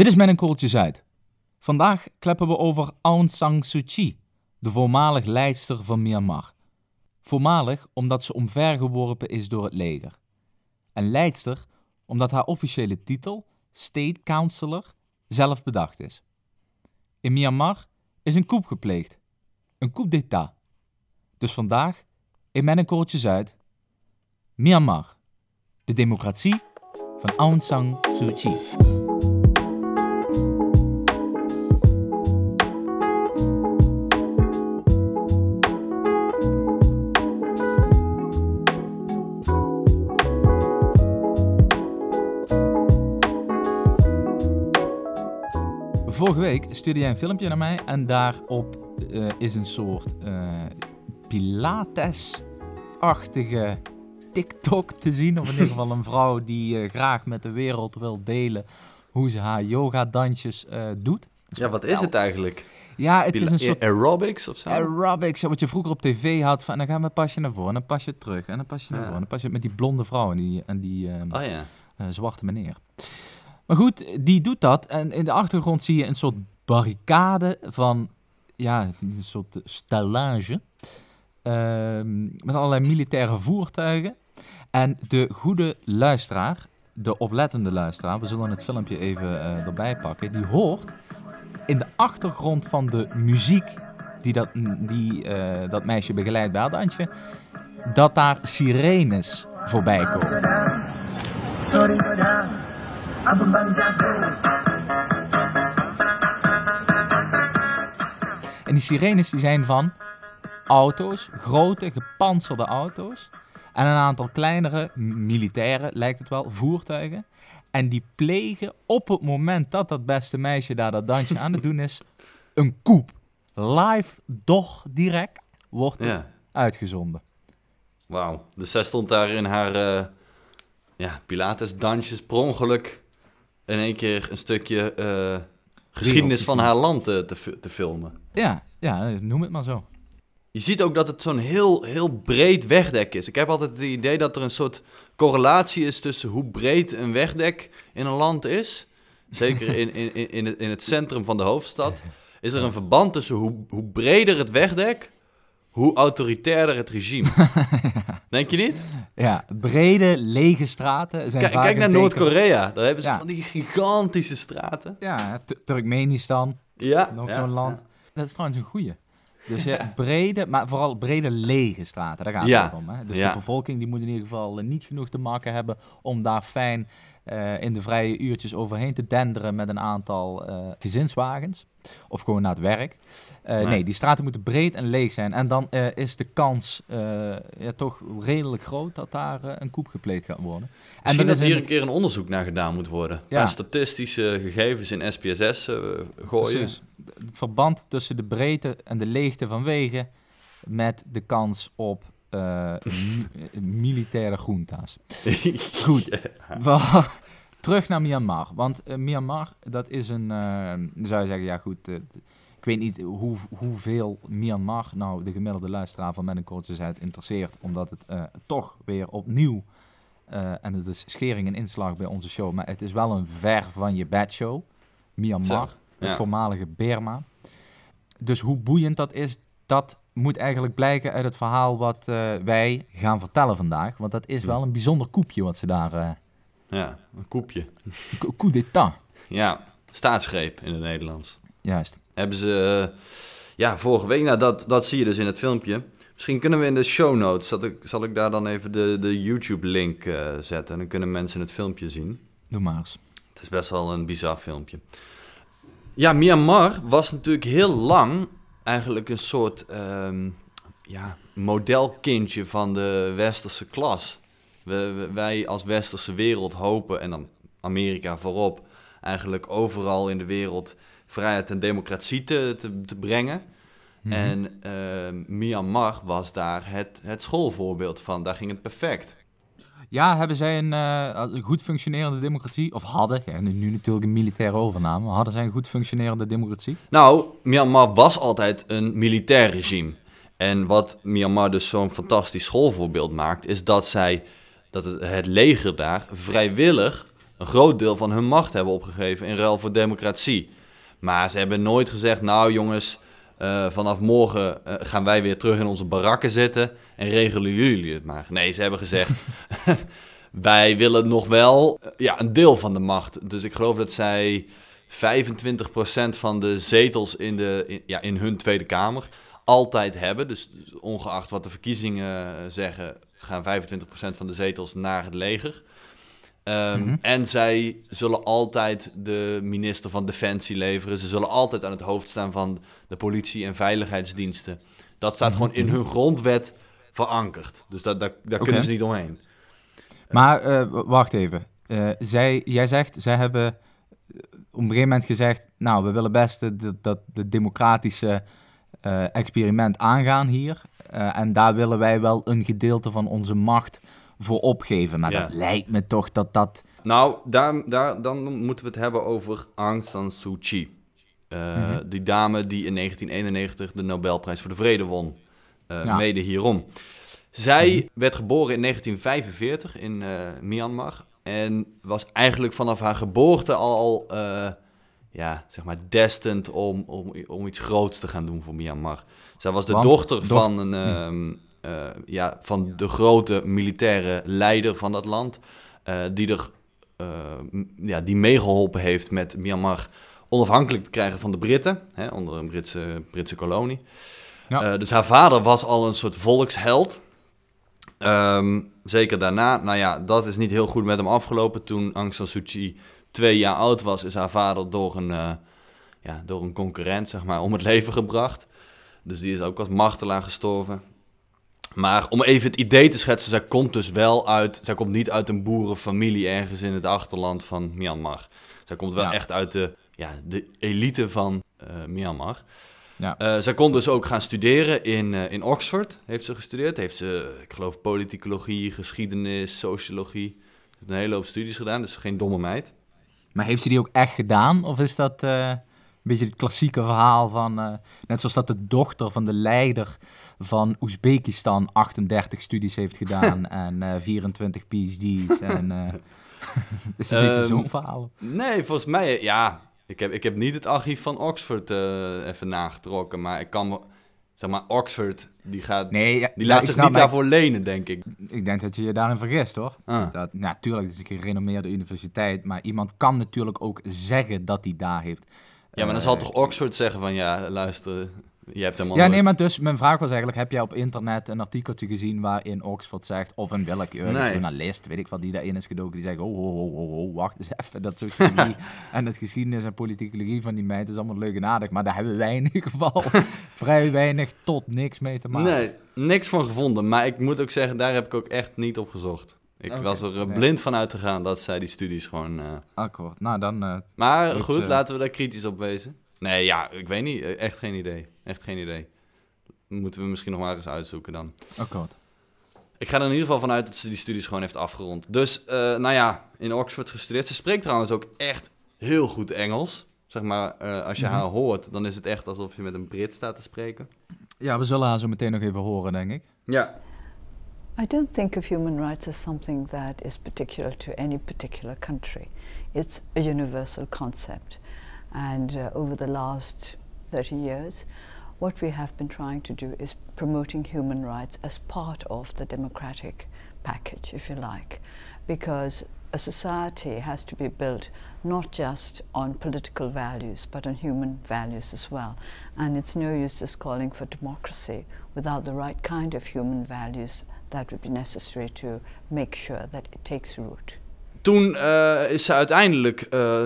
Dit is Mijn Kooltje Zuid. Vandaag kleppen we over Aung San Suu Kyi, de voormalig leidster van Myanmar. Voormalig omdat ze omvergeworpen is door het leger. En leidster omdat haar officiële titel, State Counselor, zelf bedacht is. In Myanmar is een coup gepleegd. Een coup d'état. Dus vandaag, in Mijn Kooltje Zuid, Myanmar, de democratie van Aung San Suu Kyi. Stuurde jij een filmpje naar mij en daarop uh, is een soort uh, Pilates-achtige TikTok te zien. Of in ieder geval een vrouw die uh, graag met de wereld wil delen hoe ze haar yoga-dansjes doet. Dus ja, wat is het eigenlijk? Ja, het is een soort... Aerobics of zo? Aerobics, wat je vroeger op tv had. Van, dan gaan we pasje naar voren en dan pas je terug. En dan pas je naar voren en dan pas je met die blonde vrouw en die, en die oh, ja. zwarte meneer. Maar goed, die doet dat. En in de achtergrond zie je een soort barricade van, ja, een soort stellage. Ehm, met allerlei militaire voertuigen. En de goede luisteraar, de oplettende luisteraar, we zullen het filmpje even uh, erbij pakken, die hoort in de achtergrond van de muziek die dat, die, uh, dat meisje begeleidt bij dansje, dat daar sirenes voorbij komen. Sorry, en die sirenes die zijn van auto's, grote gepantserde auto's. En een aantal kleinere, militaire lijkt het wel, voertuigen. En die plegen op het moment dat dat beste meisje daar dat dansje aan het doen is, een koep. Live, doch direct, wordt het uitgezonden. Wauw, dus zij stond daar in haar uh, ja, Pilates-dansjes per ongeluk in één keer een stukje uh, geschiedenis van haar land te, te, te, filmen. Ja, ja, noem het maar zo. Je ziet ook dat het zo'n heel, heel breed wegdek is. Ik heb altijd het idee dat er een soort correlatie is tussen hoe breed een wegdek in een land is. Zeker in, in, in, in, het, in het centrum van de hoofdstad. Is er een verband tussen hoe, hoe breder het wegdek, hoe autoritairder het regime. Denk je niet? Ja, brede, lege straten zijn Kijk, kijk naar Noord-Korea. Daar hebben ze van die gigantische straten. Ja, Turkmenistan. Ja. Nog zo'n land. Dat is trouwens een goeie. Dus ja, brede, maar vooral brede lege straten, daar gaat het om. Hè? Dus de bevolking die moet in ieder geval niet genoeg te maken hebben om daar fijn uh, in de vrije uurtjes overheen te denderen met een aantal uh, gezinswagens. Of gewoon naar het werk. Uh, nee. nee. die straten moeten breed en leeg zijn. En dan is de kans ja, toch redelijk groot dat daar een koep gepleegd gaat worden. Misschien en dat hier een keer een onderzoek naar gedaan moet worden. Ja. statistische gegevens in SPSS gooien. Precies. Het verband tussen de breedte en de leegte van wegen met de kans op uh, militaire junta's. Goed, terug naar Myanmar. Want uh, Myanmar, dat is een, uh, zou je zeggen, ja goed, ik weet niet hoe, hoeveel Myanmar nou de gemiddelde luisteraar van Met een Kortse Zuid interesseert, omdat het toch weer opnieuw, en het is schering en inslag bij onze show, maar het is wel een ver van je bed show. Myanmar, het voormalige Burma. Dus hoe boeiend dat is, dat moet eigenlijk blijken uit het verhaal wat uh, wij gaan vertellen vandaag. Want dat is wel een bijzonder koepje wat ze daar... Uh, ja, een koepje. Coup d'état. Ja, staatsgreep in het Nederlands. Juist. Hebben ze... Uh, ja, vorige week, nou dat, dat zie je dus in het filmpje. Misschien kunnen we in de show notes, zal ik, zal ik daar dan even de, de YouTube-link zetten. En dan kunnen mensen het filmpje zien. Doe maar eens. Het is best wel een bizar filmpje. Ja, Myanmar was natuurlijk heel lang eigenlijk een soort um, ja, modelkindje van de westerse klas. We, wij als westerse wereld hopen, en dan Amerika voorop, eigenlijk overal in de wereld vrijheid en democratie te, te, te brengen. Mhm. En uh, Myanmar was daar het, het schoolvoorbeeld van. Daar ging het perfect. Ja, hebben zij een, uh, goed functionerende democratie? Of hadden, ja, nu, natuurlijk een militaire overname, hadden zij een goed functionerende democratie? Nou, Myanmar was altijd een militair regime. En wat Myanmar dus zo'n fantastisch schoolvoorbeeld maakt, is dat zij, dat het leger daar vrijwillig een groot deel van hun macht hebben opgegeven in ruil voor democratie. Maar ze hebben nooit gezegd, nou jongens, uh, vanaf morgen uh, gaan wij weer terug in onze barakken zitten en regelen jullie het maar. Nee, ze hebben gezegd, wij willen nog wel uh, ja, een deel van de macht. Dus ik geloof dat zij 25% van de zetels in, de, ja, in hun Tweede Kamer altijd hebben. Dus ongeacht wat de verkiezingen zeggen, gaan 25% van de zetels naar het leger. Um, mm-hmm. En zij zullen altijd de minister van Defensie leveren. Ze zullen altijd aan het hoofd staan van de politie- en veiligheidsdiensten. Dat staat mm-hmm. gewoon in hun grondwet verankerd. Dus dat, dat, daar kunnen ze niet omheen. Maar uh, wacht even. Uh, zij, jij zegt, zij hebben op een gegeven moment gezegd... nou, we willen best dat, dat de democratische uh, experiment aangaan hier. en daar willen wij wel een gedeelte van onze macht voor opgeven. Maar dat lijkt me toch dat dat... Nou, daar, daar, dan moeten we het hebben over Aung San Suu Kyi. Uh, Die dame die in 1991 de Nobelprijs voor de Vrede won. Uh, Mede hierom. Zij mhm. werd geboren in 1945 in uh, Myanmar. En was eigenlijk vanaf haar geboorte al, ja, zeg maar, destined om, om, om iets groots te gaan doen voor Myanmar. Zij was de dochter van een... Hm. Uh, ja, van de grote militaire leider van dat land. Uh, die, er, uh, ja, die meegeholpen heeft met Myanmar onafhankelijk te krijgen van de Britten. Hè, onder een Britse, Britse kolonie. Ja. dus haar vader was al een soort volksheld. Um, zeker daarna. Nou ja, dat is niet heel goed met hem afgelopen. Toen Aung San Suu Kyi twee jaar oud was, is haar vader door een, ja, door een concurrent zeg maar, om het leven gebracht. Dus die is ook als martelaar gestorven. Maar om even het idee te schetsen, zij komt dus wel uit. Zij komt niet uit een boerenfamilie ergens in het achterland van Myanmar. Zij komt wel echt uit de, ja, de elite van uh, Myanmar. Ja. Uh, zij kon dus ook gaan studeren in, uh, in Oxford. Heeft ze gestudeerd. Heeft ze, ik geloof, politicologie, geschiedenis, sociologie. Een hele hoop studies gedaan, dus geen domme meid. Maar heeft ze die ook echt gedaan? Of is dat beetje het klassieke verhaal van, uh, net zoals dat de dochter van de leider van Oezbekistan 38 studies heeft gedaan en uh, 24 PhD's. En, uh, is het een um, beetje zo'n verhaal? Nee, volgens mij, ja. Ik heb, ik heb niet het archief van Oxford even nagetrokken, maar ik kan zeg maar, Oxford, die, gaat, nee, ja, die laat zich niet daarvoor lenen, denk ik. Ik denk dat je je daarin vergist, hoor. Ah. Dat, natuurlijk, het is een gerenommeerde universiteit, maar iemand kan natuurlijk ook zeggen dat hij daar heeft ja, maar dan zal toch Oxford zeggen van ja, luister, je hebt helemaal Ja, nooit... nee, maar dus mijn vraag was eigenlijk, heb jij op internet een artikeltje gezien waarin Oxford zegt, of een willekeurige nee. journalist, weet ik wat, die daarin is gedoken, die zegt, oh, oh, oh, oh, oh wacht eens even, dat sociologie en het geschiedenis en politicologie van die meid is allemaal leuk en aardig, maar daar hebben wij in ieder geval vrij weinig tot niks mee te maken. Nee, niks van gevonden, maar ik moet ook zeggen, daar heb ik ook echt niet op gezocht. Ik was er uh, blind van uit te gaan dat zij die studies gewoon... Uh... Akkoord, nou dan... Uh, maar goed, laten we daar kritisch op wezen. Nee, ja, ik weet niet. Echt geen idee. Echt geen idee. Moeten we misschien nog maar eens uitzoeken dan. Akkoord. Ik ga er in ieder geval vanuit dat ze die studies gewoon heeft afgerond. Dus, nou ja, in Oxford gestudeerd. Ze spreekt trouwens ook echt heel goed Engels. Zeg maar, als je mm -hmm. haar hoort, dan is het echt alsof je met een Brit staat te spreken. Ja, we zullen haar zo meteen nog even horen, denk ik. Ja. I don't think of human rights as something that is particular to any particular country. It's a universal concept. And uh, over the last 30 years, what we have been trying to do is promoting human rights as part of the democratic package, if you like, because a society has to be built not just on political values, but on human values as well. And it's no use just calling for democracy without the right kind of human values that would be necessary to make sure that it takes root. Toen uh, is ze uiteindelijk uh,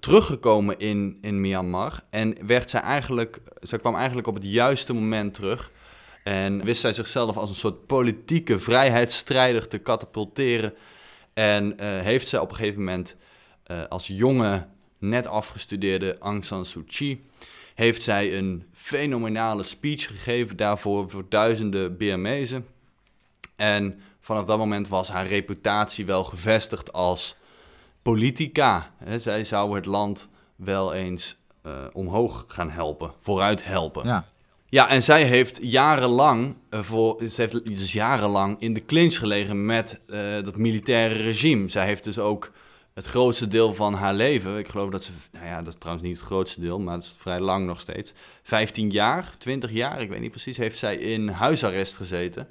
teruggekomen in, in Myanmar en werd ze eigenlijk, ze kwam eigenlijk op het juiste moment terug. En wist zij zichzelf als een soort politieke vrijheidsstrijder te katapulteren. En uh, heeft ze op een gegeven moment als jonge, net afgestudeerde Aung San Suu Kyi heeft zij een fenomenale speech gegeven daarvoor voor duizenden Birmezen. En vanaf dat moment was haar reputatie wel gevestigd als politica. zij zou het land wel eens uh, omhoog gaan helpen, vooruit helpen. Ja. Ja, en zij heeft jarenlang, uh, voor, ze heeft dus jarenlang in de clinch gelegen met uh, dat militaire regime. Zij heeft dus ook het grootste deel van haar leven, ik geloof dat ze, nou ja, dat is trouwens niet het grootste deel, maar het is vrij lang nog steeds, 15 jaar, 20 jaar, ik weet niet precies, heeft zij in huisarrest gezeten.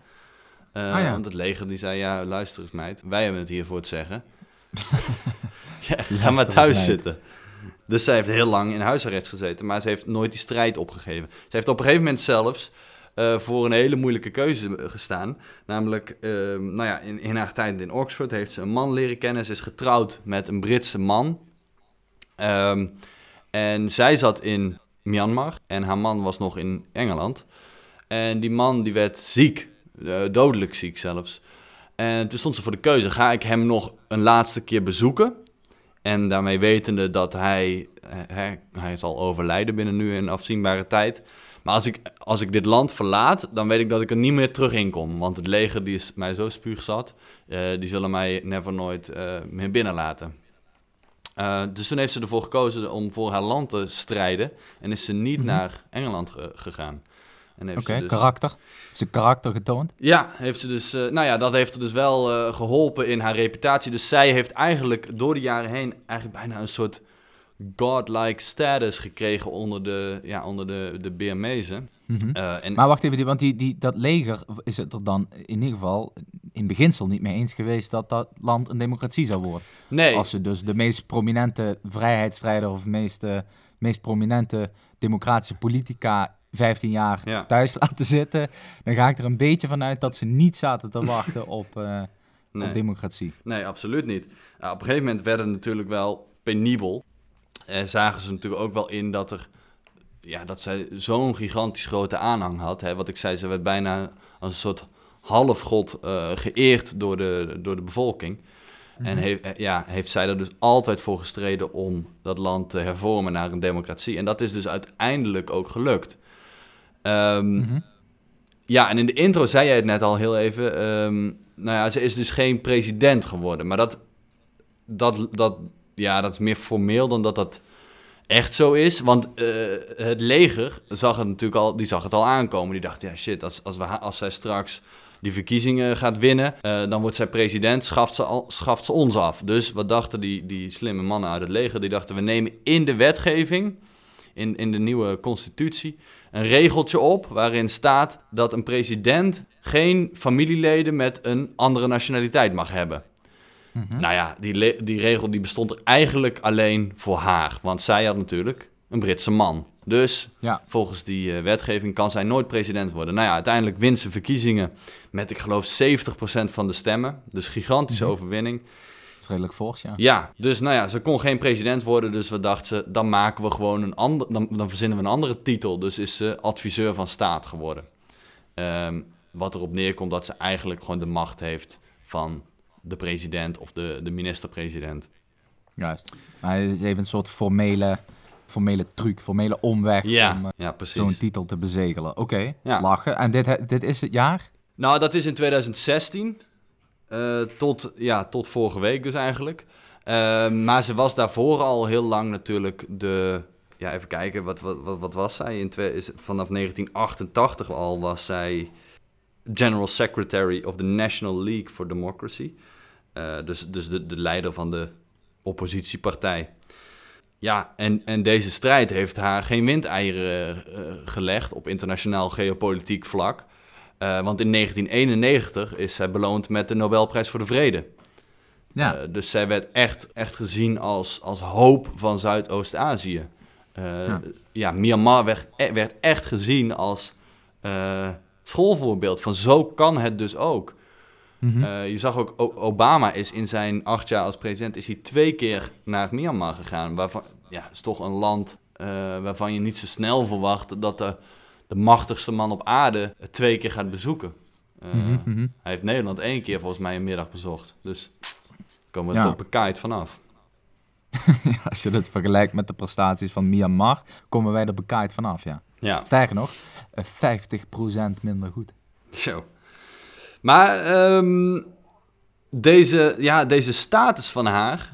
Uh, Ah, ja. Want het leger die zei, ja, luister eens meid, wij hebben het hier voor het zeggen. ja, ga maar thuis meid. zitten. Dus zij heeft heel lang in huisarrest gezeten, maar ze heeft nooit die strijd opgegeven. Ze heeft op een gegeven moment zelfs eh, voor een hele moeilijke keuze eh, gestaan. Namelijk, eh, nou ja, in, in haar tijd in Oxford heeft ze een man leren kennen. Ze is getrouwd met een Britse man. Ehm, en zij zat in Myanmar en haar man was nog in Engeland. En die man die werd ziek, eh, dodelijk ziek zelfs. En toen stond ze voor de keuze, ga ik hem nog een laatste keer bezoeken? En daarmee wetende dat hij, eh, hij, hij zal overlijden binnen nu een afzienbare tijd. Maar als ik, als ik dit land verlaat, dan weet ik dat ik er niet meer terug in kom. Want het leger die is mij zo spuugzat, eh die zullen mij never nooit eh, meer binnenlaten. Eh, dus toen heeft ze ervoor gekozen om voor haar land te strijden. En is ze niet Mhm. naar Engeland eh, gegaan. En heeft Oké, ze dus- karakter. Heeft ze karakter getoond? ja, heeft ze dus, eh, nou ja, dat heeft er dus wel eh, geholpen in haar reputatie. Dus zij heeft eigenlijk door de jaren heen eigenlijk bijna een soort godlike status gekregen onder de, ja, onder de, de Birmezen. Eh, en Maar wacht even, die- want die, die, dat leger is het er dan in ieder geval in beginsel niet mee eens geweest dat dat land een democratie zou worden. nee, Als ze dus de meest prominente vrijheidsstrijder of meest, meest prominente democratische politica 15 jaar Ja. thuis laten zitten, dan ga ik er een beetje vanuit dat ze niet zaten te wachten op, eh, nee. op democratie. Nee, absoluut niet. Op een gegeven moment werd het natuurlijk wel penibel. En zagen ze natuurlijk ook wel in dat er... Ja, dat zij zo'n gigantisch grote aanhang had. Hè. Wat ik zei, ze werd bijna als een soort halfgod eh geëerd door de, door de bevolking. En heeft, eh, ja, heeft zij er dus altijd voor gestreden om dat land te hervormen naar een democratie. En dat is dus uiteindelijk ook gelukt. Ehm, Mhm. ja, en in de intro zei jij het net al heel even. ehm, nou ja, ze is dus geen president geworden. Maar dat, dat, dat, ja, dat is meer formeel dan dat dat echt zo is. Want eh, het leger zag het natuurlijk al, die zag het al aankomen. Die dacht, ja shit, als, als, we, als zij straks die verkiezingen gaat winnen, eh, dan wordt zij president, schaft ze, al, schaft ze ons af. Dus wat dachten die, die slimme mannen uit het leger? Die dachten, we nemen in de wetgeving, in, in de nieuwe constitutie, een regeltje op waarin staat dat een president geen familieleden met een andere nationaliteit mag hebben. Mhm. Nou ja, die, die regel die bestond er eigenlijk alleen voor haar. Want zij had natuurlijk een Britse man. Dus Ja. volgens die eh, wetgeving kan zij nooit president worden. Nou ja, uiteindelijk wint ze verkiezingen met, ik geloof, 70% van de stemmen. Dus gigantische Mhm. overwinning. Is redelijk fors, ja. Ja, dus nou ja, ze kon geen president worden. Dus we dachten, dan maken we gewoon een ander, dan, dan verzinnen we een andere titel. Dus is ze adviseur van staat geworden. Ehm, wat erop neerkomt dat ze eigenlijk gewoon de macht heeft van de president of de, de minister-president. Juist. Maar het is even een soort formele, formele truc, formele omweg Ja, om eh, ja, zo'n titel te bezegelen. Oké, Ja. lachen. En dit, dit is het jaar? Nou, dat is in 2016. Eh, tot, ja, tot vorige week dus eigenlijk. Eh, maar ze was daarvoor al heel lang natuurlijk de... Ja, even kijken, wat, wat, wat, wat was zij? In twee, is, vanaf 1988 al was zij General Secretary of the National League for Democracy. Eh, dus dus de, de leider van de oppositiepartij. Ja, en, en deze strijd heeft haar geen windeieren eh, gelegd op internationaal geopolitiek vlak. Eh, want in 1991 is zij beloond met de Nobelprijs voor de Vrede. Ja. Eh, dus zij werd echt, echt gezien als, als hoop van Zuidoost-Azië. Eh, Ja. ja. Myanmar werd, e- werd echt gezien als schoolvoorbeeld van zo kan het dus ook. Mhm. Je zag ook, O- Obama is in zijn acht jaar als president is hij twee keer naar Myanmar gegaan. Waarvan, ja, is toch een land waarvan je niet zo snel verwacht dat de, de machtigste man op aarde twee keer gaat bezoeken. Eh, Mhm, mhm. Hij heeft Nederland één keer volgens mij een middag bezocht. Dus komen we Ja. tot bekaaid vanaf. Ja, Als je dat vergelijkt met de prestaties van Myanmar, komen wij er bekaaid vanaf, ja. Ja, Sterker nog, eh, 50% minder goed. zo. Maar ehm, deze, ja, deze status van haar,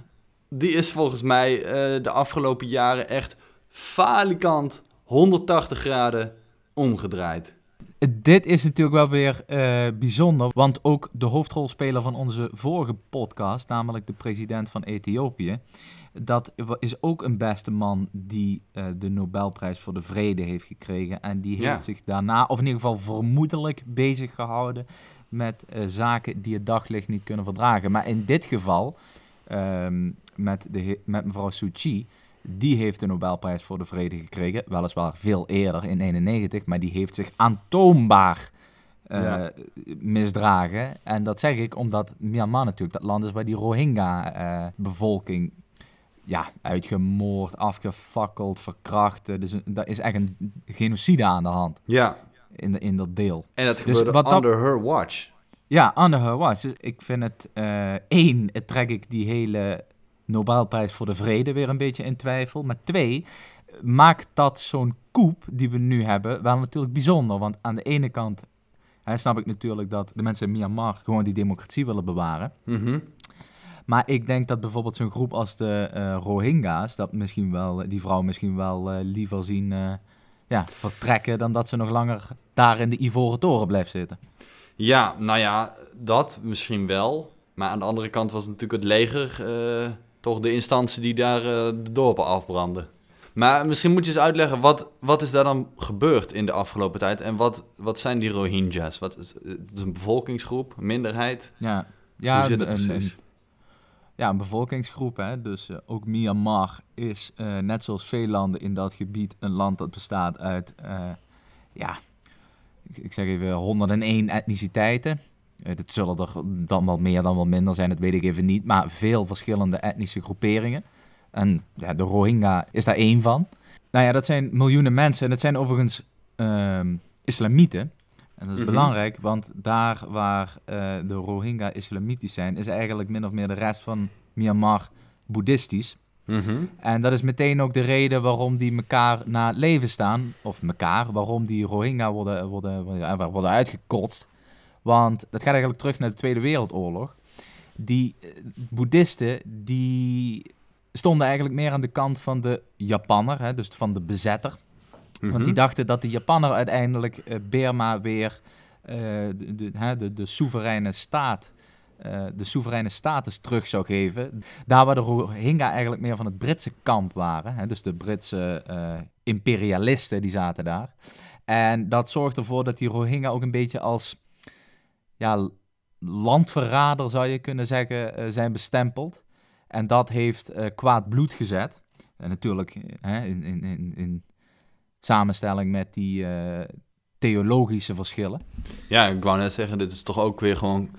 die is volgens mij eh, de afgelopen jaren echt falikant 180 graden omgedraaid. Dit is natuurlijk wel weer uh, bijzonder, want ook de hoofdrolspeler van onze vorige podcast, namelijk de president van Ethiopië, dat is ook een beste man die uh, de Nobelprijs voor de Vrede heeft gekregen. En die heeft zich daarna, of in ieder geval vermoedelijk, bezig gehouden met uh, zaken die het daglicht niet kunnen verdragen. Maar in dit geval, um, met, de, met mevrouw Suu Kyi, die heeft de Nobelprijs voor de Vrede gekregen. Weliswaar veel eerder, in 91, maar die heeft zich aantoonbaar uh, misdragen. En dat zeg ik omdat Myanmar natuurlijk dat land is waar die Rohingya-bevolking ja, uitgemoord, afgefakkeld, verkracht. Dus daar is echt een genocide aan de hand. Ja. In, in dat deel. En dat dus gebeurde under her watch. Ja, under her watch. Dus ik vind het, uh, één, het trek ik die hele Nobelprijs voor de Vrede weer een beetje in twijfel. Maar twee, maakt dat zo'n koep die we nu hebben wel natuurlijk bijzonder. Want aan de ene kant hè, snap ik natuurlijk dat de mensen in Myanmar gewoon die democratie willen bewaren. Mm maar ik denk dat bijvoorbeeld zo'n groep als de uh, Rohingya's, dat misschien wel, die vrouw misschien wel uh, liever zien uh, ja, vertrekken dan dat ze nog langer daar in de Ivoren Toren blijft zitten. Ja, nou ja, dat misschien wel. Maar aan de andere kant was natuurlijk het leger toch de instantie die daar de dorpen afbrandde. Maar misschien moet je eens uitleggen, wat, wat is daar dan gebeurd in de afgelopen tijd? En wat, wat zijn die Rohingya's? Wat is, het is een bevolkingsgroep, minderheid? Ja, ja Hoe zit het precies? Een, ja, een bevolkingsgroep. Hè? Dus uh, ook Myanmar is, uh, net zoals veel landen in dat gebied, een land dat bestaat uit, uh, ja, ik, ik, zeg even 101 etniciteiten. Het zullen er dan wel meer dan wel minder zijn, dat weet ik even niet. Maar veel verschillende etnische groeperingen. En ja, de Rohingya is daar één van. Nou ja, dat zijn miljoenen mensen. En dat zijn overigens ehm, islamieten. En dat is mhm. belangrijk, want daar waar uh, de Rohingya islamitisch zijn, is eigenlijk min of meer de rest van Myanmar boeddhistisch. Mhm. En dat is meteen ook de reden waarom die elkaar na het leven staan, of elkaar, waarom die Rohingya worden, worden, worden, worden uitgekotst. Want dat gaat eigenlijk terug naar de Tweede Wereldoorlog. Die uh, boeddhisten, die stonden eigenlijk meer aan de kant van de Japanner, hè, dus van de bezetter. Want die mhm. dachten dat de Japaner uiteindelijk uh, Burma weer uh, de, de, de, de, soevereine staat, uh, de soevereine status terug zou geven. Daar waar de Rohingya eigenlijk meer van het Britse kamp waren. Hè, dus de Britse imperialisten die zaten daar. En dat zorgt ervoor dat die Rohingya ook een beetje als ja, landverrader, zou je kunnen zeggen, zijn bestempeld. En dat heeft kwaad bloed gezet. En natuurlijk in, in, in, in samenstelling met die uh, theologische verschillen. Ja, ik wou net zeggen, dit is toch ook weer gewoon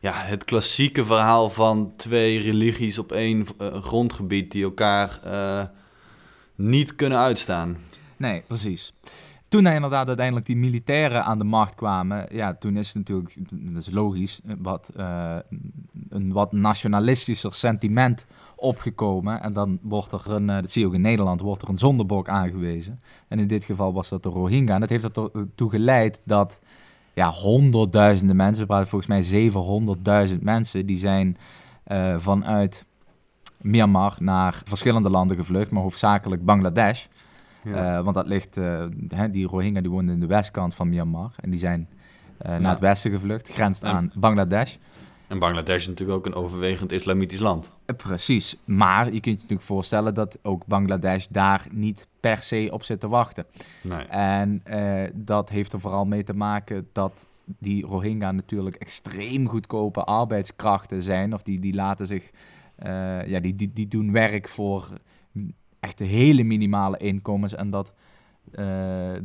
ja, het klassieke verhaal van twee religies op één uh, grondgebied die elkaar uh, niet kunnen uitstaan. Nee, precies. Toen er inderdaad uiteindelijk die militairen aan de macht kwamen, ja, toen is het natuurlijk, dat is logisch, wat, uh, een wat nationalistischer sentiment opgekomen. En dan wordt er een, eh, dat zie je ook in Nederland, wordt er een zondebok aangewezen. En in dit geval was dat de Rohingya. En dat heeft ertoe geleid dat ja, honderdduizenden mensen, we praten volgens mij 700.000 mensen, die zijn vanuit Myanmar naar verschillende landen gevlucht, maar hoofdzakelijk Bangladesh. Ja. Uh, want dat ligt, uh, die Rohingya die woonden in de westkant van Myanmar. En die zijn uh, naar het westen gevlucht, grenst aan Bangladesh. En Bangladesh is natuurlijk ook een overwegend islamitisch land. Eh, precies, maar je kunt je natuurlijk voorstellen dat ook Bangladesh daar niet per se op zit te wachten. Nee. En dat heeft er vooral mee te maken dat die Rohingya natuurlijk extreem goedkope arbeidskrachten zijn. Of die, die laten zich, ja, die, die, die doen werk voor echt hele minimale inkomens. En dat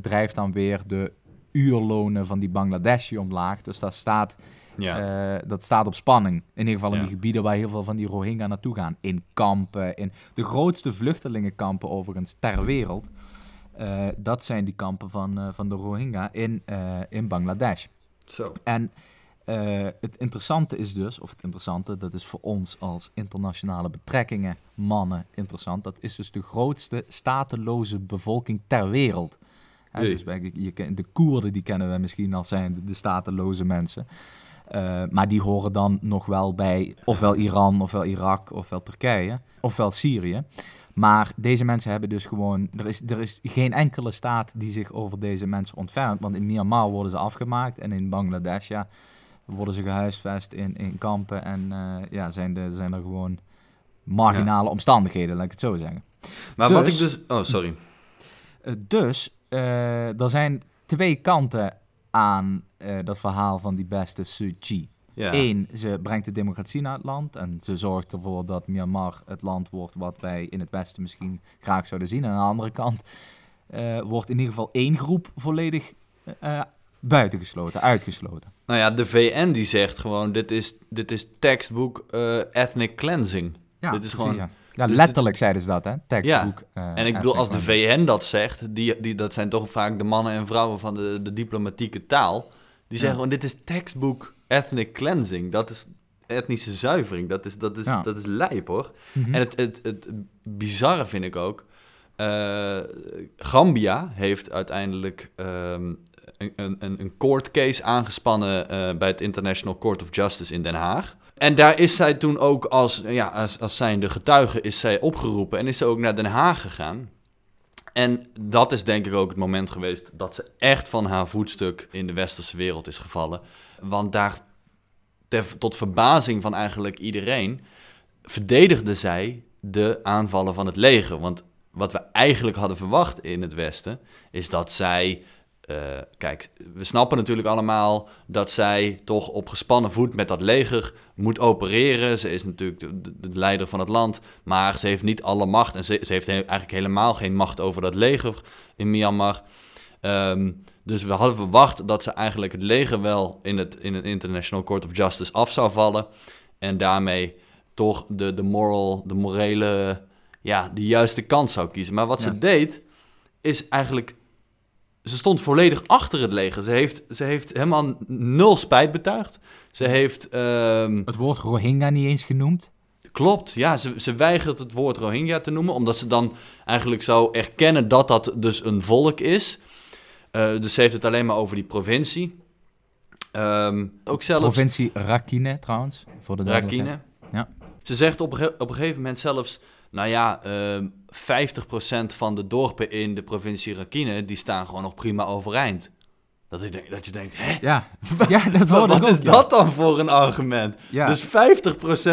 drijft dan weer de uurlonen van die Bangladeshi omlaag. Dus daar staat ja. Uh, dat staat op spanning. In ieder geval in die gebieden waar heel veel van die Rohingya naartoe gaan. In kampen, in de grootste vluchtelingenkampen overigens ter wereld. Uh, dat zijn die kampen van, van de Rohingya in, in Bangladesh. Zo. En het interessante is dus, of het interessante, dat is voor ons als internationale betrekkingen mannen interessant. Dat is dus de grootste stateloze bevolking ter wereld. Hè, dus je, de Koerden die kennen we misschien als zijn de, de stateloze mensen. Uh, maar die horen dan nog wel bij ofwel Iran, ofwel Irak, ofwel Turkije, ofwel Syrië. Maar deze mensen hebben dus gewoon... Er is, er is geen enkele staat die zich over deze mensen ontfermt. Want in Myanmar worden ze afgemaakt. En in Bangladesh, ja, worden ze gehuisvest in, in kampen. En uh, ja, zijn, de, zijn er gewoon marginale omstandigheden, laat ik het zo zeggen. Maar wat ik dus... Oh, sorry. Uh, dus, uh, er zijn twee kanten aan dat verhaal van die beste Suu Kyi. Ja. Eén, ze brengt de democratie naar het land en ze zorgt ervoor dat Myanmar het land wordt wat wij in het Westen misschien graag zouden zien. En aan de andere kant uh, wordt in ieder geval één groep volledig uh, buitengesloten, uitgesloten. Nou ja, de VN die zegt gewoon, dit is, dit is textbook uh, ethnic cleansing. Ja, dit is gewoon... Ja. Ja, dus letterlijk zeiden ze dat, hè? Textbook. Ja. en ik bedoel, als de VN dat zegt, die, die, dat zijn toch vaak de mannen en vrouwen van de, de diplomatieke taal. Die zeggen gewoon, dit is textbook ethnic cleansing. Dat is etnische zuivering. Dat is, dat is, dat is lijp, hoor. Mhm. En het, het, het bizarre vind ik ook... Uh, Gambia heeft uiteindelijk um, een, een, een court case aangespannen uh, bij het International Court of Justice in Den Haag. En daar is zij toen ook als, ja, als, als zijnde getuige is zij opgeroepen en is ze ook naar Den Haag gegaan. En dat is denk ik ook het moment geweest dat ze echt van haar voetstuk in de westerse wereld is gevallen. Want daar, tot verbazing van eigenlijk iedereen, verdedigde zij de aanvallen van het leger. Want wat we eigenlijk hadden verwacht in het Westen, is dat zij uh, kijk, we snappen natuurlijk allemaal dat zij toch op gespannen voet met dat leger moet opereren. Ze is natuurlijk de, de, leider van het land, maar ze heeft niet alle macht. En ze, ze heeft eigenlijk helemaal geen macht over dat leger in Myanmar. Um, dus we hadden verwacht dat ze eigenlijk het leger wel in het, in het International Court of Justice af zou vallen. En daarmee toch de, de moral, de morele, ja, de juiste kant zou kiezen. Maar wat ze deed, is eigenlijk ze stond volledig achter het leger. Ze heeft, ze heeft helemaal nul spijt betuigd. Ze heeft... Ehm, het woord Rohingya niet eens genoemd. Klopt, ja. Ze, ze weigert het woord Rohingya te noemen, omdat ze dan eigenlijk zou erkennen dat dat dus een volk is. Uh, dus ze heeft het alleen maar over die provincie. Um, ook zelfs... Provincie Rakhine trouwens, voor de Rakhine. Ja. Ze zegt op, op een gegeven moment zelfs, nou ja... Uh, 50% van de dorpen in de provincie Rakhine, die staan gewoon nog prima overeind. Dat je, denkt, dat je denkt, hè? Ja, ja dat Wat ook, is dat dan voor een argument? Ja. Dus 50%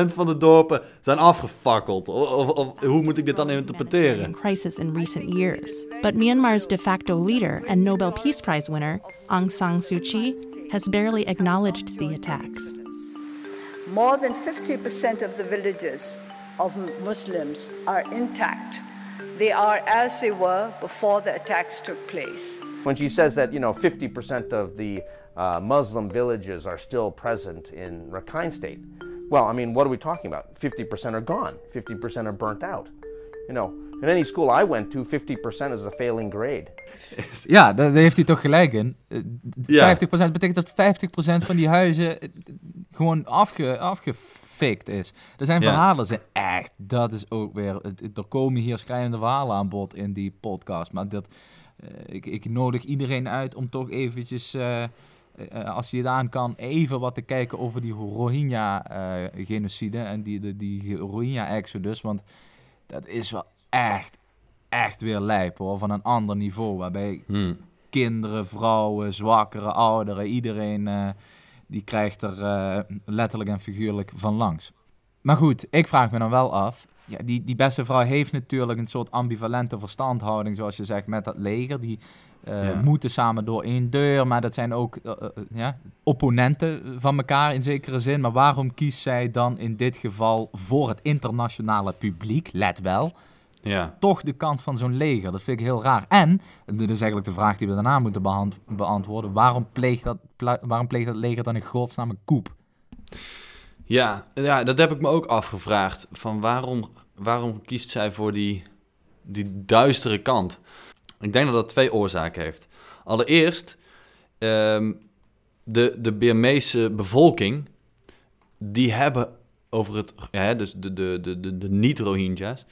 van de dorpen zijn afgefakkeld. Of, of, hoe moet ik dit dan interpreteren? Crisis in recent years. But Myanmar's de facto leader and Nobel Peace Prize winner, Aung San Suu Kyi, has barely acknowledged the attacks. More than 50% of the villages of Muslims are intact. They are as they were before the attacks took place. When she says that, you know, 50% of the uh, Muslim villages are still present in Rakhine State, well, I mean, what are we talking about? 50% are gone, 50% are burnt out. You know, in any school I went to, 50% is a failing grade. Ja, daar heeft hij toch gelijk in. 50% ja. betekent dat 50% van die huizen eh, gewoon afge, afge is. Er zijn verhalen, zijn echt, dat is ook weer, er komen hier schrijnende verhalen aan bod in die podcast. Maar dat, uh, ik, ik nodig iedereen uit om toch eventjes, uh, uh, als je het aan kan, even wat te kijken over die Rohingya-genocide en die, die, die Rohingya-exodus. Want dat is wel echt, echt weer lijp hoor, van een ander niveau. Waarbij hmm. kinderen, vrouwen, zwakkere, ouderen, iedereen die krijgt er uh, letterlijk en figuurlijk van langs. Maar goed, ik vraag me dan wel af. Ja, die, die beste vrouw heeft natuurlijk een soort ambivalente verstandhouding, zoals je zegt, met dat leger. Die uh, moeten samen door één deur, maar dat zijn ook uh, ja, opponenten van elkaar in zekere zin. Maar waarom kiest zij dan in dit geval voor het internationale publiek, let wel, ja. toch de kant van zo'n leger. Dat vind ik heel raar. En, dit is eigenlijk de vraag die we daarna moeten beantwoorden, waarom pleegt dat, waarom pleegt dat leger dan in godsnaam een koep? Ja, ja, dat heb ik me ook afgevraagd. Van waarom, waarom kiest zij voor die, die duistere kant? Ik denk dat dat twee oorzaken heeft. Allereerst, um, de, de Birmeese bevolking, die hebben over het, ja, dus de, de, de, de, de niet-Rohingya's,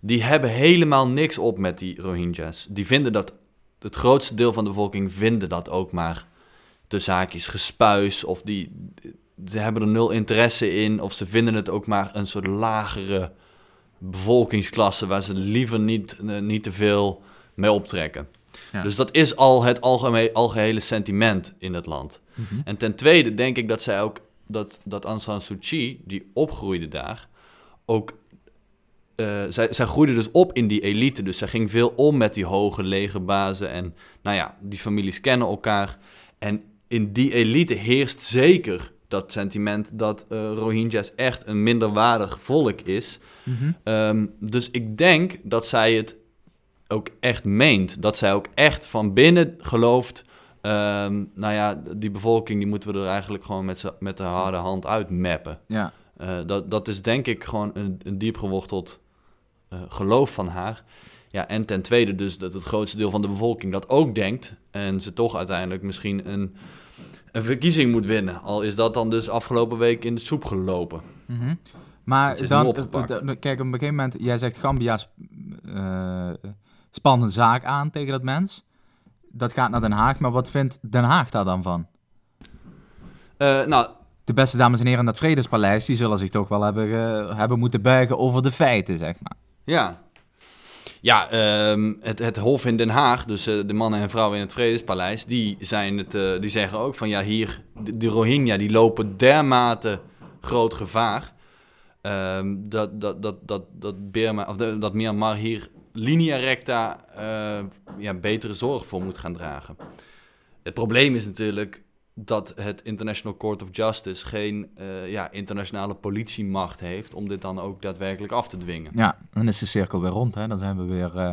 die hebben helemaal niks op met die Rohingya's. Die vinden dat, het grootste deel van de bevolking vinden dat ook maar de zaakjes gespuis. Of die, ze hebben er nul interesse in. Of ze vinden het ook maar een soort lagere bevolkingsklasse waar ze liever niet, eh, niet te veel mee optrekken. Ja. Dus dat is al het algemeen, algehele sentiment in het land. Mhm. En ten tweede denk ik dat zij ook dat, dat Aung San Suu Kyi, die opgroeide daar, ook. eh, zij, zij groeide dus op in die elite. Dus zij ging veel om met die hoge legerbazen. En nou ja, die families kennen elkaar. En in die elite heerst zeker dat sentiment dat eh, Rohingya's echt een minderwaardig volk is. Mhm. Ehm, dus ik denk dat zij het ook echt meent. Dat zij ook echt van binnen gelooft. Ehm, nou ja, die bevolking die moeten we er eigenlijk gewoon met, met de harde hand uitmappen. Ja. Eh, dat, dat is denk ik gewoon een, een diep geworteld eh, geloof van haar. Ja, en ten tweede dus dat het grootste deel van de bevolking dat ook denkt. En ze toch uiteindelijk misschien een, een verkiezing moet winnen. Al is dat dan dus afgelopen week in de soep gelopen. Mhm. Het Maar dan, eh, kijk, op een gegeven moment, jij zegt Gambia spant een zaak aan tegen dat mens. Dat gaat naar Den Haag, maar wat vindt Den Haag daar dan van? Eh, nou, De beste dames en heren in dat Vredespaleis, die zullen zich toch wel hebben, hebben moeten buigen over de feiten, zeg maar. Ja. Ja, ehm, het, het Hof in Den Haag, dus eh, de mannen en vrouwen in het Vredespaleis, die, zijn het, eh, die zeggen ook van ja, hier, de, de Rohingya, die lopen dermate groot gevaar. ehm, dat, dat, dat, dat, dat, Burma, of dat Myanmar hier linea recta eh, ja, betere zorg voor moet gaan dragen. Het probleem is natuurlijk dat het International Court of Justice geen eh, ja, internationale politiemacht heeft om dit dan ook daadwerkelijk af te dwingen. Ja, dan is de cirkel weer rond, hè. Dan zijn we weer eh,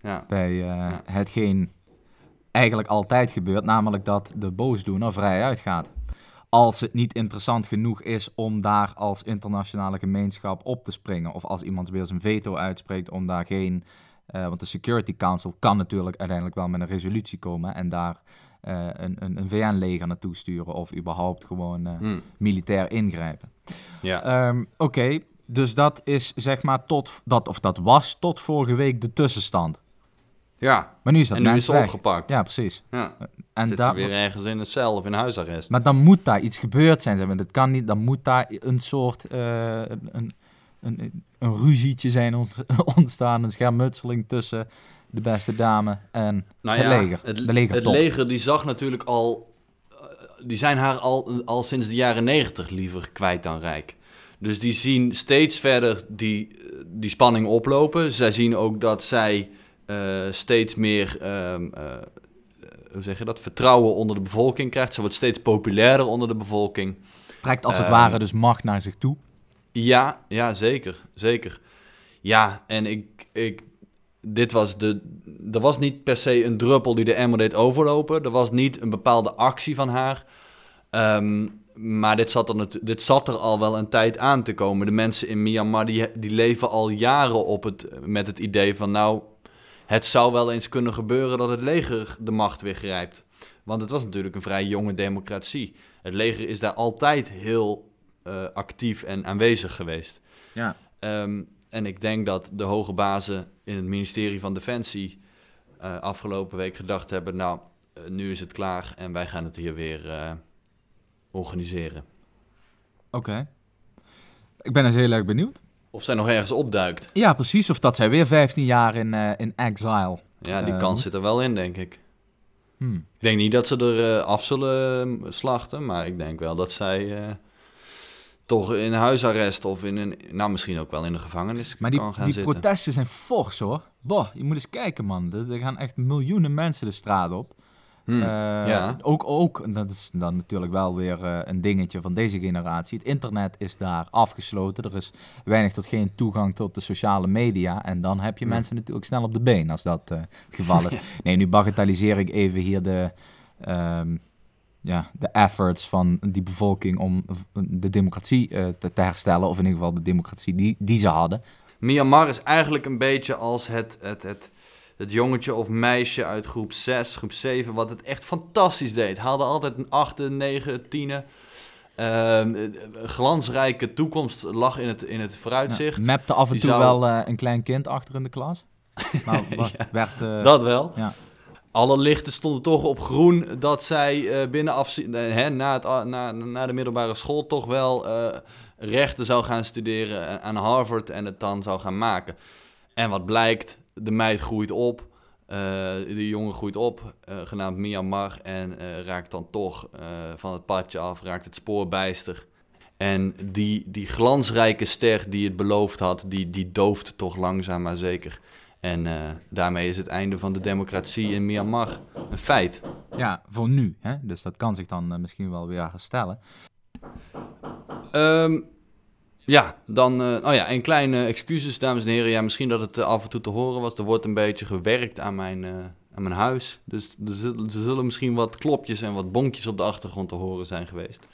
Ja. bij eh, hetgeen eigenlijk altijd gebeurt, namelijk dat de boosdoener vrij uitgaat. Als het niet interessant genoeg is om daar als internationale gemeenschap op te springen. Of als iemand weer zijn veto uitspreekt om daar geen... eh, want de Security Council kan natuurlijk uiteindelijk wel met een resolutie komen en daar eh, een, een, een VN-leger naartoe sturen of überhaupt gewoon eh, Hm. militair ingrijpen. Ja. Ehm, Oké, dus dat is zeg maar tot, dat, of dat was tot vorige week de tussenstand. Ja. Maar nu is dat En nu is ze opgepakt. Ja, precies. Ja. En Zit daar- ze weer ergens in een cel of in huisarrest. Maar dan moet daar iets gebeurd zijn. zeg maar. Dat kan niet, dan moet daar een soort eh, een, een, een, ruzietje zijn ont- ontstaan, een schermutseling tussen de beste dame en nou het leger. Het, de legertop. het leger die zag natuurlijk al... eh, Die zijn haar al, al sinds de jaren negentig liever kwijt dan rijk. Dus die zien steeds verder die, eh, die spanning oplopen. Zij zien ook dat zij steeds meer... ehm, eh, hoe zeg je dat? Vertrouwen onder de bevolking krijgt. Ze wordt steeds populairder onder de bevolking. Trekt als het Ehm, ware dus macht naar zich toe. Ja, ja, zeker. Zeker. Ja, en ik, ik, dit was de, er was niet per se een druppel die de emmer deed overlopen. Er was niet een bepaalde actie van haar. Ehm, maar dit zat, er dit zat er al wel een tijd aan te komen. De mensen in Myanmar die, die leven al jaren op het, met het idee van... nou, het zou wel eens kunnen gebeuren dat het leger de macht weer grijpt. Want het was natuurlijk een vrij jonge democratie. Het leger is daar altijd heel eh, actief en aanwezig geweest. Ja. Ehm, en ik denk dat de hoge bazen in het ministerie van Defensie eh, afgelopen week gedacht hebben: Nou, eh, nu is het klaar en wij gaan het hier weer organiseren. Oké. Ik ben dus heel erg benieuwd. Of zij nog ergens opduikt. Ja, precies. Of dat zij weer 15 jaar in, eh, in exile. Ja, die Eh, kans zit er wel in, denk ik. Hmm. Ik denk niet dat ze er eh, af zullen eh, slachten, maar ik denk wel dat zij toch in huisarrest of in een, nou misschien ook wel in de gevangenis Maar die, kan gaan die zitten. protesten zijn fors hoor. Boah, je moet eens kijken man. Er, er gaan echt miljoenen mensen de straat op. Hmm, Eh, ja. Ook, ook, en dat is dan natuurlijk wel weer eh, een dingetje van deze generatie. Het internet is daar afgesloten. Er is weinig tot geen toegang tot de sociale media. En dan heb je Hmm. mensen natuurlijk snel op de been als dat eh, het geval is. Nee, nu bagatelliseer ik even hier de, ehm, ja, de efforts van die bevolking om de democratie te, te herstellen. Of in ieder geval de democratie die, die ze hadden. Myanmar is eigenlijk een beetje als het, het, het, het jongetje of meisje uit groep 6, groep 7, wat het echt fantastisch deed. Haalde altijd een 8, 9, 10. Ehm, een glansrijke toekomst lag in het, in het vooruitzicht. Ja, mapte af en Die toe zou- wel eh, een klein kind achter in de klas. Maar wa- werd... eh, Dat wel. ja. Alle lichten stonden toch op groen dat zij eh, binnen afzien, hè, na, het, na, na de middelbare school toch wel rechten zou gaan studeren aan Harvard en het dan zou gaan maken. En wat blijkt, de meid groeit op, uh, de jongen groeit op, uh, genaamd Myanmar, en uh, raakt dan toch van het padje af, raakt het spoor bijster. En die, die glansrijke ster die het beloofd had, die, die dooft toch langzaam maar zeker. En daarmee is het einde van de democratie in Myanmar een feit. Ja, voor nu. Hè? Dus dat kan zich dan misschien wel weer herstellen. Um, ja, dan, uh, oh ja, een kleine excuses, dames en heren. Ja, misschien dat het uh, af en toe te horen was. Er wordt een beetje gewerkt aan mijn, uh, aan mijn huis. Dus er zullen, er zullen misschien wat klopjes en wat bonkjes op de achtergrond te horen zijn geweest.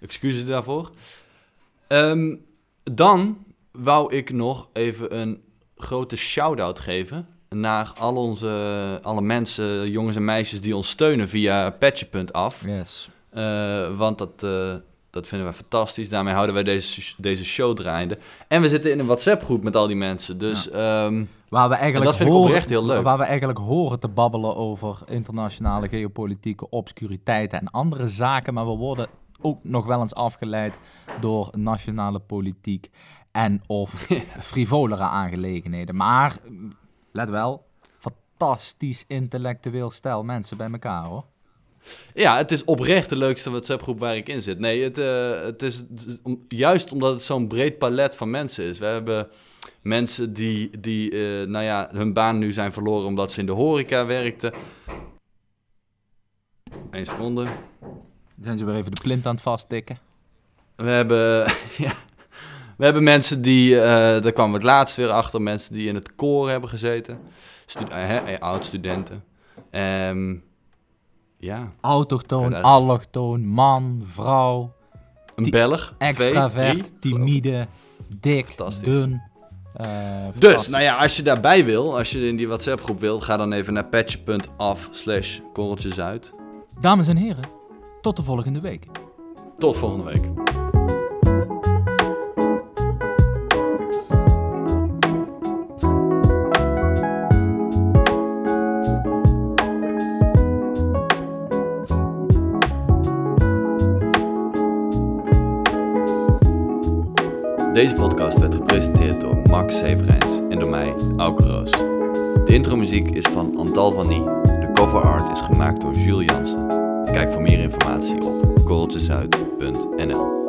Excuses daarvoor. Um, dan wou ik nog even een grote shout-out geven naar al onze, alle mensen, jongens en meisjes die ons steunen via patje.af. Yes. want dat dat vinden wij fantastisch. Daarmee houden wij deze, deze show draaiende. En we zitten in een WhatsApp-groep met al die mensen. Dus ehm, waar we eigenlijk dat vind horen, ik oprecht heel leuk. Waar we eigenlijk horen te babbelen over internationale geopolitieke obscuriteiten en andere zaken. Maar we worden ook nog wel eens afgeleid door nationale politiek en of frivolere aangelegenheden. Maar let wel, fantastisch intellectueel stel mensen bij elkaar hoor. Ja, het is oprecht de leukste WhatsApp-groep waar ik in zit. Nee, het, uh, het is juist omdat het zo'n breed palet van mensen is. We hebben mensen die, die uh, nou ja, hun baan nu zijn verloren omdat ze in de horeca werkten. Eén seconde. Zijn ze weer even de plint aan het vasttikken? We hebben, ja, we hebben mensen die, uh, daar kwamen we het laatst weer achter, mensen die in het koor hebben gezeten. Stu oud-studenten. Um, ja. Autochtoon, allochtoon, man, vrouw. Een Belg. Extravert, timide, dik, dun. Uh, dus, nou ja, als je daarbij wil, als je in die WhatsApp groep wilt, ga dan even naar patch.af slash korreltjesuit. Dames en heren, tot de volgende week. Tot volgende week. Deze podcast werd gepresenteerd door Max Severijns en door mij, Auke Roos. De intromuziek is van Antal van. De cover art is gemaakt door Jules Jansen. Kijk voor meer informatie op korreltjesuit.nl